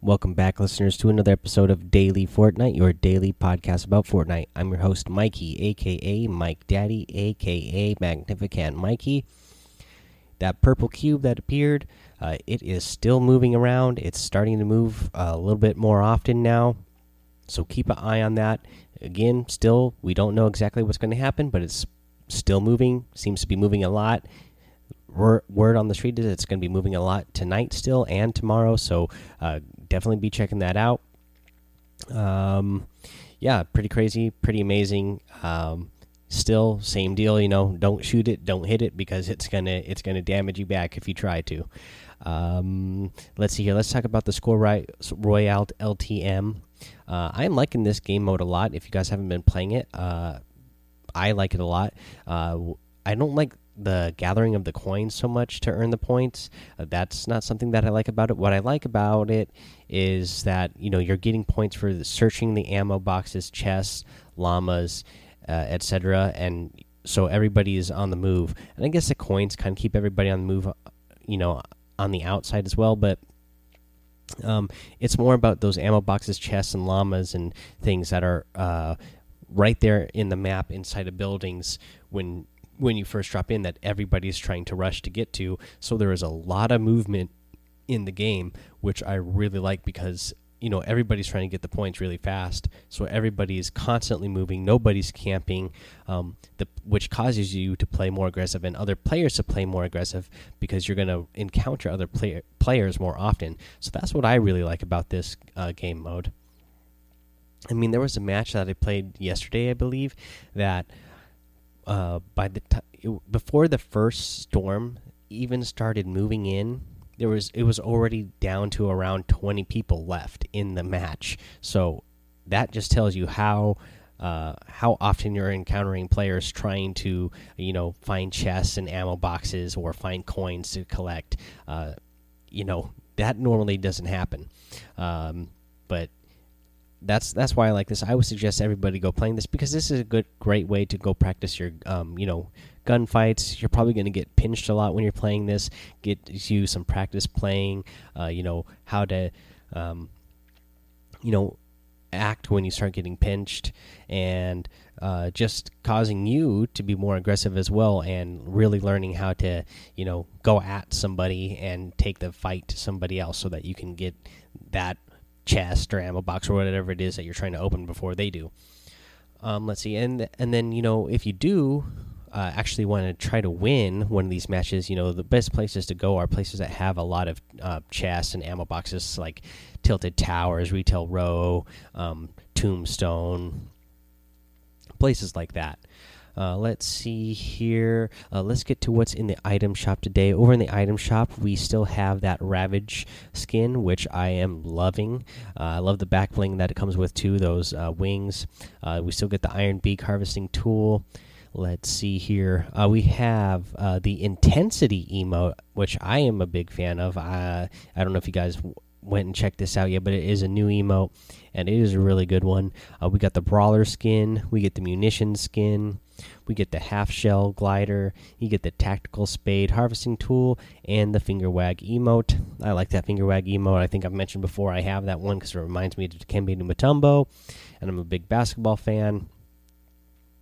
Welcome back, listeners, to another episode of Daily Fortnite, your daily podcast about Fortnite. I'm your host, Mikey, aka Mike Daddy, aka Magnificent Mikey. That purple cube that appeared, uh, it is still moving around. It's starting to move a little bit more often now, so keep an eye on that. Again, still, we don't know exactly what's going to happen, but it's still moving. Seems to be moving a lot word on the street is it's going to be moving a lot tonight still and tomorrow so uh, definitely be checking that out. Um, yeah pretty crazy pretty amazing. Um, still same deal you know don't shoot it don't hit it because it's gonna it's gonna damage you back if you try to. Um, let's see here let's talk about the score right royale ltm uh, i'm liking this game mode a lot if you guys haven't been playing it. Uh, i like it a lot. Uh, i don't like the gathering of the coins so much to earn the points. Uh, that's not something that I like about it. What I like about it is that you know you're getting points for the, searching the ammo boxes, chests, llamas, uh, etc. And so everybody is on the move. And I guess the coins kind of keep everybody on the move, uh, you know, on the outside as well. But um, it's more about those ammo boxes, chests, and llamas and things that are uh, right there in the map inside of buildings when when you first drop in that everybody's trying to rush to get to. So there is a lot of movement in the game, which I really like because you know everybody's trying to get the points really fast. So everybody's constantly moving, nobody's camping, um, the, which causes you to play more aggressive and other players to play more aggressive because you're going to encounter other play players more often. So that's what I really like about this uh, game mode. I mean, there was a match that I played yesterday, I believe, that uh, by the time before the first storm even started moving in, there was it was already down to around 20 people left in the match. So that just tells you how uh, how often you're encountering players trying to you know find chests and ammo boxes or find coins to collect. Uh, you know that normally doesn't happen, um, but that's that's why I like this. I would suggest everybody go playing this because this is a good, great way to go practice your, um, you know, gunfights. You're probably going to get pinched a lot when you're playing this. Get you some practice playing. Uh, you know how to, um, you know, act when you start getting pinched, and uh, just causing you to be more aggressive as well, and really learning how to, you know, go at somebody and take the fight to somebody else so that you can get that chest or ammo box or whatever it is that you're trying to open before they do. Um, let's see, and and then you know if you do uh, actually want to try to win one of these matches, you know the best places to go are places that have a lot of uh, chests and ammo boxes, like Tilted Towers, Retail Row, um, Tombstone, places like that. Uh, let's see here. Uh, let's get to what's in the item shop today. Over in the item shop, we still have that Ravage skin, which I am loving. Uh, I love the back bling that it comes with too. Those uh, wings. Uh, we still get the Iron Beak harvesting tool. Let's see here. Uh, we have the intensity emote, which I am a big fan of. I I don't know if you guys went and checked this out yet, but it is a new emote and it is a really good one. We got the brawler skin, we get the munition skin, we get the half shell glider, you get the tactical spade harvesting tool, and the finger wag emote. I like that finger wag emote. I think I've mentioned before I have that one because it reminds me of Dikembe Mutombo, and I'm a big basketball fan.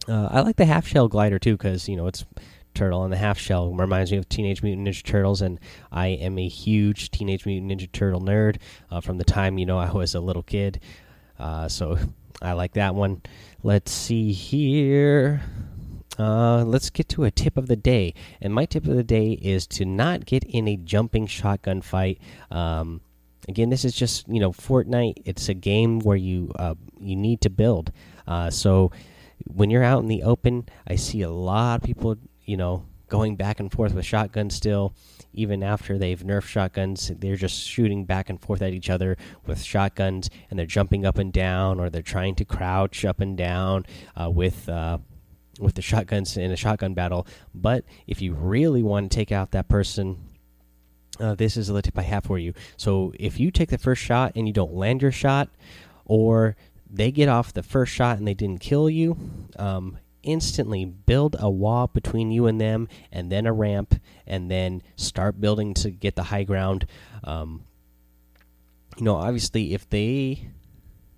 Uh, I like the half shell glider too because you know it's turtle and the half shell reminds me of Teenage Mutant Ninja Turtles, and I am a huge Teenage Mutant Ninja Turtle nerd uh, from the time you know I was a little kid. Uh, so I like that one. Let's see here. Uh, let's get to a tip of the day, and my tip of the day is to not get in a jumping shotgun fight. Um, again, this is just you know Fortnite. It's a game where you uh, you need to build. Uh, so when you're out in the open, I see a lot of people you know, going back and forth with shotguns still. Even after they've nerfed shotguns, they're just shooting back and forth at each other with shotguns, and they're jumping up and down, or they're trying to crouch up and down uh, with uh, with the shotguns in a shotgun battle. But if you really want to take out that person, uh, this is the tip I have for you. So if you take the first shot and you don't land your shot, or they get off the first shot and they didn't kill you, um, instantly build a wall between you and them, and then a ramp, and then start building to get the high ground. Um, you know, obviously, if they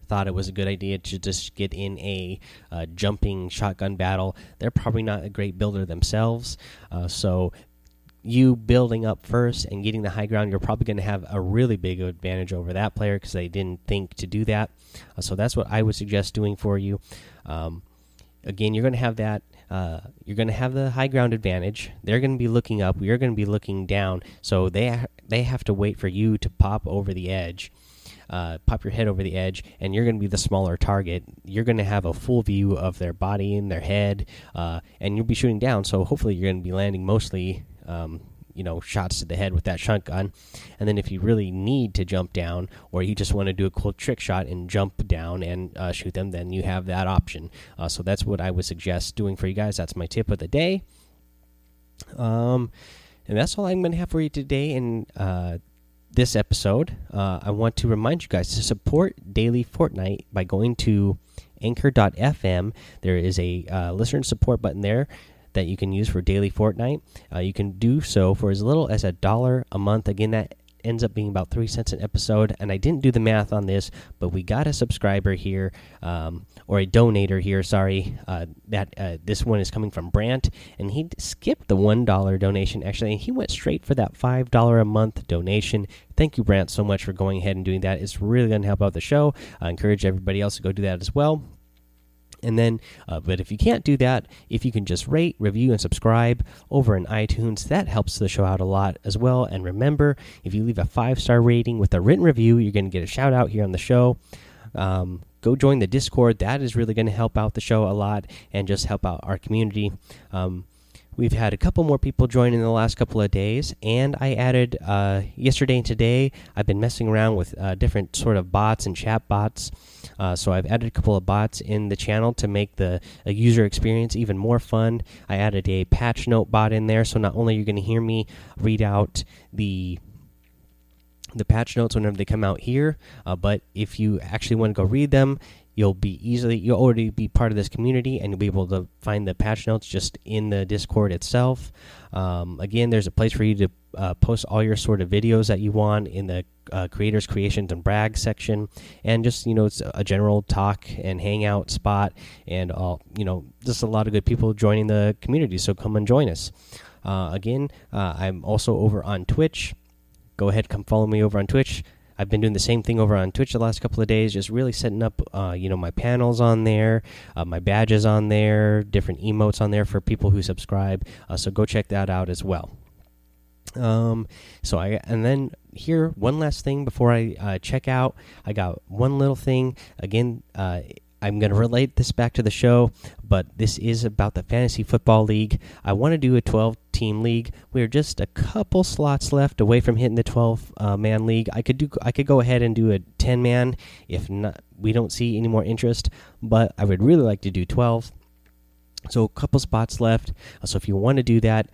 thought it was a good idea to just get in a uh, jumping shotgun battle, they're probably not a great builder themselves. Uh, so, you building up first and getting the high ground, you're probably going to have a really big advantage over that player because they didn't think to do that. Uh, so, that's what I would suggest doing for you. Um, again, you're going to have that. Uh, you're going to have the high ground advantage. They're going to be looking up. You're going to be looking down. So they ha they have to wait for you to pop over the edge, uh, pop your head over the edge, and you're going to be the smaller target. You're going to have a full view of their body and their head, uh, and you'll be shooting down. So hopefully you're going to be landing mostly um, you know shots to the head with that shotgun. And then if you really need to jump down or you just want to do a cool trick shot and jump down and uh, shoot them then you have that option. Uh, so that's what i would suggest doing for you guys. That's my tip of the day. Um and that's all i'm going to have for you today. And uh, this episode uh, i want to remind you guys to support daily fortnite by going to anchor.fm there is a uh, listener support button there that you can use for daily Fortnite. Uh, you can do so for as little as a dollar a month. Again, that ends up being about three cents an episode. And I didn't do the math on this, but we got a subscriber here, um, or a donator here. Sorry, uh, that uh, this one is coming from Brant, and he skipped the one dollar donation. Actually, and he went straight for that five dollar a month donation. Thank you, Brant, so much for going ahead and doing that. It's really going to help out the show. I encourage everybody else to go do that as well. And then, uh, but if you can't do that, if you can just rate, review, and subscribe over in iTunes, that helps the show out a lot as well. And remember, if you leave a five star rating with a written review, you're going to get a shout out here on the show. Um, go join the Discord. That is really going to help out the show a lot and just help out our community. Um, We've had a couple more people join in the last couple of days, and I added uh, yesterday and today. I've been messing around with uh, different sort of bots and chat bots. Uh, so I've added a couple of bots in the channel to make the user experience even more fun. I added a patch note bot in there, so not only you're you going to hear me read out the the patch notes whenever they come out here, uh, but if you actually want to go read them, you'll be easily you'll already be part of this community and you'll be able to find the patch notes just in the discord itself. Um, again there's a place for you to uh, post all your sort of videos that you want in the uh, creators creations and brag section. And just you know it's a general talk and hangout spot and all you know just a lot of good people joining the community. So come and join us. Uh, again uh, i'm also over on twitch. Go ahead come follow me over on twitch I've been doing the same thing over on Twitch the last couple of days, just really setting up, uh, you know, my panels on there, uh, my badges on there, different emotes on there for people who subscribe. Uh, so go check that out as well. Um, so I and then here one last thing before I uh, check out. I got one little thing again. Uh, I'm going to relate this back to the show, but this is about the Fantasy Football League. I want to do a 12 team league. We're just a couple slots left away from hitting the 12 uh, man league. I could do I could go ahead and do a 10 man if not we don't see any more interest, but I would really like to do 12. So a couple spots left. So if you want to do that,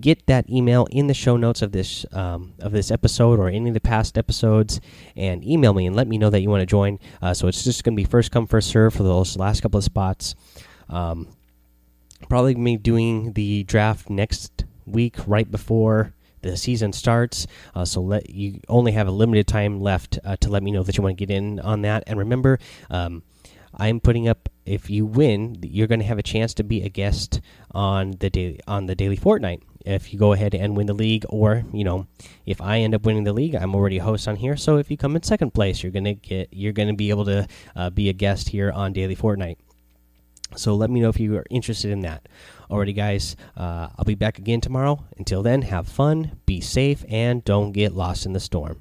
get that email in the show notes of this um, of this episode or any of the past episodes and email me and let me know that you want to join. Uh, so it's just going to be first come first serve for those last couple of spots. Um, probably me doing the draft next week right before the season starts. Uh, so let you only have a limited time left uh, to let me know that you want to get in on that. And remember um, I'm putting up if you win, you're going to have a chance to be a guest on the daily on the daily Fortnite. If you go ahead and win the league, or you know, if I end up winning the league, I'm already a host on here. So if you come in second place, you're gonna get you're gonna be able to uh, be a guest here on daily Fortnite. So let me know if you are interested in that. Alrighty, guys, uh, I'll be back again tomorrow. Until then, have fun, be safe, and don't get lost in the storm.